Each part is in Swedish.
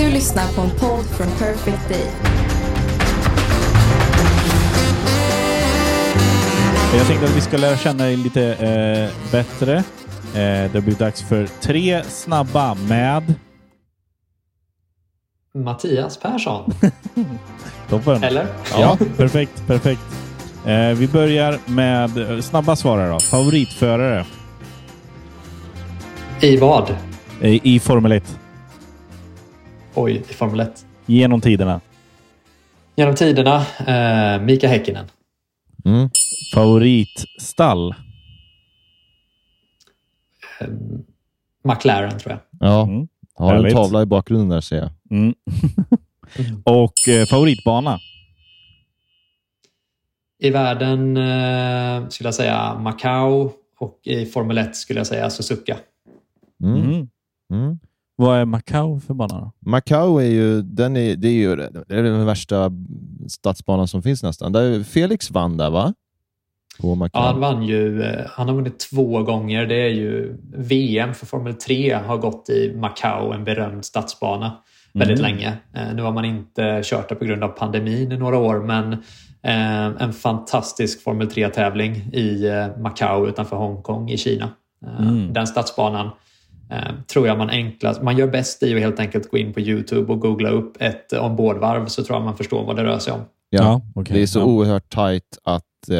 Du lyssnar på en podd från Perfect Day. Jag tänkte att vi ska lära känna dig lite eh, bättre. Eh, det blir dags för tre snabba med... Mattias Persson. Toppen. Eller? Ja, perfekt, perfekt. Eh, vi börjar med eh, snabba då. Favoritförare I vad? i, i Formel 1 Oj, i Formel 1. genom tiderna. Genom tiderna, eh, Mika Häkkinen. Mm. Favoritstall. Eh, McLaren tror jag. Ja, Mm. har en Härligt. tavla i bakgrunden där ser jag. Mm. Och eh, favoritbana. I världen eh, skulle jag säga Macau och i Formel 1 skulle jag säga Suzuka. Mm. Mm. Vad är Macau för bana då? Macau är ju, den är, det är ju det är den värsta stadsbanan som finns nästan. Där Felix vann där va? På Macau. Ja, han vann ju, eh, han har vunnit två gånger. Det är ju VM för Formel 3 har gått i Macau, en berömd stadsbana, väldigt Mm. länge. Eh, Nu har man inte kört det på grund av pandemin i några år, men eh, en fantastisk Formel 3-tävling i Macau utanför Hongkong i Kina. Mm. Den stadsbanan tror jag man enklast, man gör bäst i att helt enkelt gå in på Youtube och googla upp ett ombordvarv så tror jag man förstår vad det rör sig om. Ja, okej. Det är så Ja. oerhört tight att eh,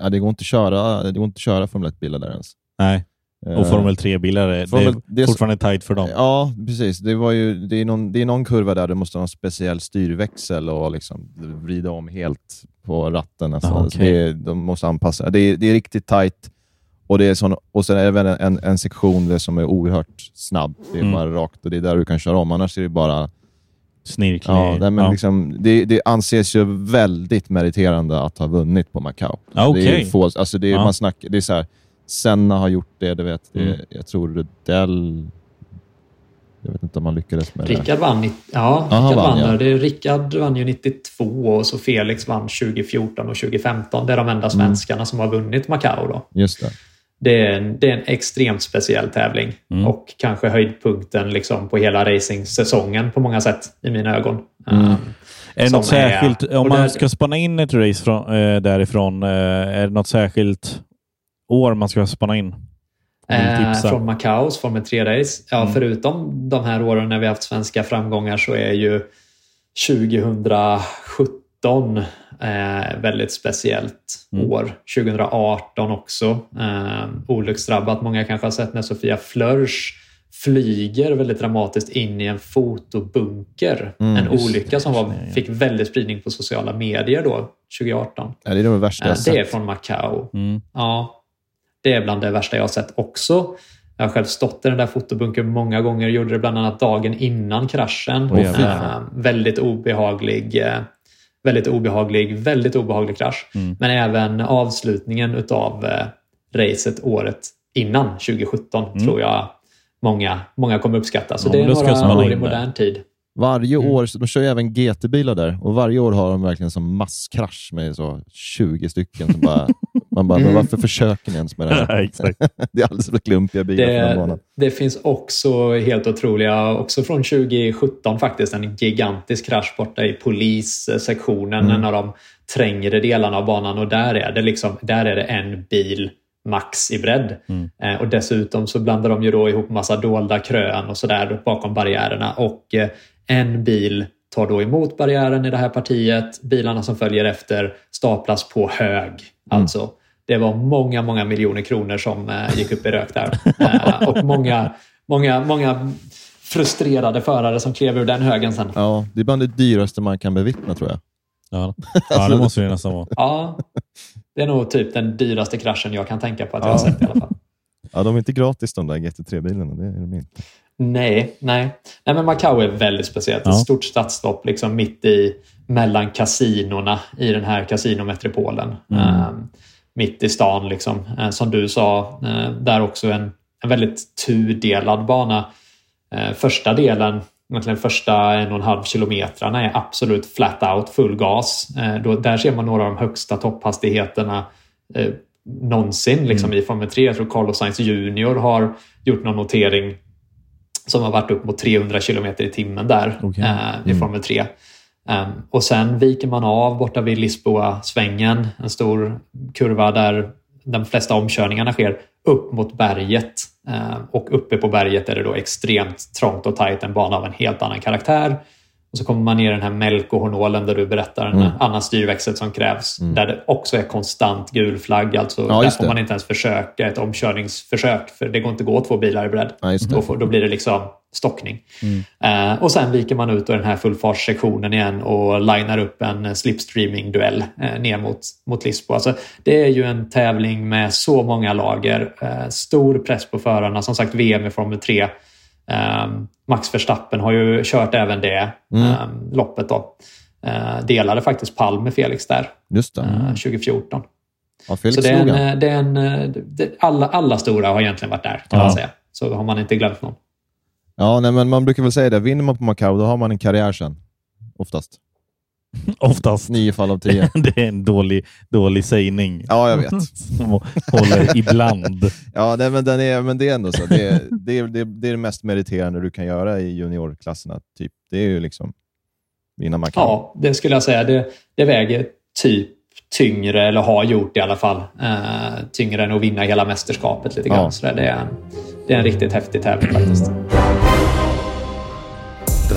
ja, det går inte att köra, det går inte att köra Formel 1-bilar där ens. Nej, och Eh, Formel 3-bilar, är- Formel- det det är är så- fortfarande tight för dem. Ja, precis. Det, var ju, det, är någon, det är någon kurva där du måste ha en speciell styrväxel och liksom vrida om helt på ratten. Alltså. Ah. Så det de måste anpassa. Det är, det är riktigt tight. Och, det är sån, och sen är det även en, en sektion där som är oerhört snabb. Det är Mm. bara rakt och det är där du kan köra om. Annars är det bara... Snirklig. Ja, nej, men ja. Liksom, det, det anses ju väldigt meriterande att ha vunnit på Macau. Ja, Det okej. är få, alltså det är, Ja. man snackar, det är så här, Senna har gjort det, du vet. Det, Mm. Jag tror Rudell... Jag vet inte om han lyckades med det. Rickard vann, nitt- ja, han Rickard vann, vann, ja. det. Rickard vann ju 92 och så Felix vann 2014 och 2015. Det är de enda svenskarna som har vunnit Macau. Då. Just det. Det, är en, det är en extremt speciell tävling Mm. och kanske höjdpunkten liksom på hela racingsäsongen på många sätt i mina ögon. Mm. Um, Är det något särskilt, är- om man där- ska spana in ett race från, eh, därifrån, eh, är det något särskilt år man ska spana in? Eh, från Macaus Formel 3-race. Ja, Mm. Förutom de här åren när vi har haft svenska framgångar så är ju 2017 eh, väldigt speciellt Mm. år. 2018 också. Eh, olycksdrabbat. Många kanske har sett när Sofia Flörsch flyger väldigt dramatiskt in i en fotobunker. Mm, en olycka som var, fick väldigt spridning på sociala medier då, 2018. Ja, det är det värsta Eh, jag det är sett. från Macau. Mm. Ja, det är bland det värsta jag har sett också. Jag har själv stått i den där fotobunkern många gånger. Gjorde det bland annat dagen innan kraschen. Jävlar. Eh, väldigt obehaglig. Väldigt obehaglig, väldigt obehaglig krasch. Mm. Men även avslutningen utav eh, racet året innan 2017 Mm. tror jag många, många kommer uppskatta. Så Ja, det är några år i modern tid. Varje Mm. år, så de kör ju även GT-bilar där, och varje år har de verkligen som masskrasch med så 20 stycken. Som bara, man bara, men varför försöker ni ens med det här? Det är alldeles för klumpiga bilar på den Det, banan. det finns också helt otroliga, också från 2017 faktiskt, en gigantisk krasch borta i polissektionen, Mm. en av de trängre delarna av banan och där är det, liksom, där är det en bil max i bredd. Mm. Eh, och dessutom så blandar de ju då ihop massa dolda krön och sådär bakom barriärerna och eh, en bil tar då emot barriären i det här partiet. Bilarna som följer efter staplas på hög. Alltså, det var många, många miljoner kronor som eh, gick upp i rök där. Eh, och många, många, många frustrerade förare som klev ur den högen sen. Ja, det är bland det dyraste man kan bevittna tror jag. Ja. ja, det måste det nästan vara. Ja, det är nog typ den dyraste kraschen jag kan tänka på att jag har sett i alla fall. Ja, de är inte gratis de där GT3-bilarna, det är de inte. Nej, nej. Nej, men Macau är väldigt speciellt. Ja. Ett stort stadsstopp liksom mitt i mellan kasinorna i den här kasinometropolen. Mm. Eh, mitt i stan, liksom. Eh, som du sa, eh, där också en, en väldigt tudelad bana. Eh, första delen, egentligen första en och en halv kilometrarna är absolut flat out, full gas. Då, där ser man några av de högsta topphastigheterna eh, någonsin liksom, i Formel 3. Jag tror Carlos Sainz Junior har gjort någon notering som har varit upp mot 300 kilometer i timmen där Okej. eh, i Formel 3. Ehm, och sen viker man av borta vid Lisboa-svängen, en stor kurva där de flesta omkörningarna sker, upp mot berget. Ehm, och uppe på berget är det då extremt trångt och tajt, en bana av en helt annan karaktär. Och så kommer man ner i den här Melko-hornolen där du berättar en Mm. annan styrväxel som krävs. Där det också är konstant gul flagg. Alltså Ja, där får man inte ens försöka ett omkörningsförsök för det går inte att gå två bilar i bredd. Ja. Då, får, då blir det liksom stockning. Eh, och sen viker man ut ur den här fullfartssektionen igen och linar upp en slipstreaming-duell eh, ner mot, mot Lisbo. Alltså, det är ju en tävling med så många lager. Eh, stor press på förarna. Som sagt, VM i Formel 3. Eh, Max Verstappen har ju kört även det eh, loppet. Då. Eh, delade faktiskt pall med Felix där Just det. eh, 2014. Ja, Felix Så det är en, eh, det är en, eh, det, alla, alla stora har egentligen varit där kan Ja. man säga. Så har man inte glömt någon. Ja, nej, men man brukar väl säga det. Vinner man på Macau, då har man en karriär sen. Oftast. Oftast. Nio fall av tio. Det är en dålig, dålig sägning. Ja, jag vet. Som håller ibland. Ja, nej, men, den är, men det är ändå så. Det är, det, är, det, är, det är det mest meriterande du kan göra i juniorklasserna. Typ. Det är ju liksom vinna Macau. Ja, det skulle jag säga. Det, det väger typ tyngre, eller har gjort i alla fall, eh, tyngre än att vinna hela mästerskapet lite grann. Ja. Så det, är, det är en riktigt häftig tävling faktiskt.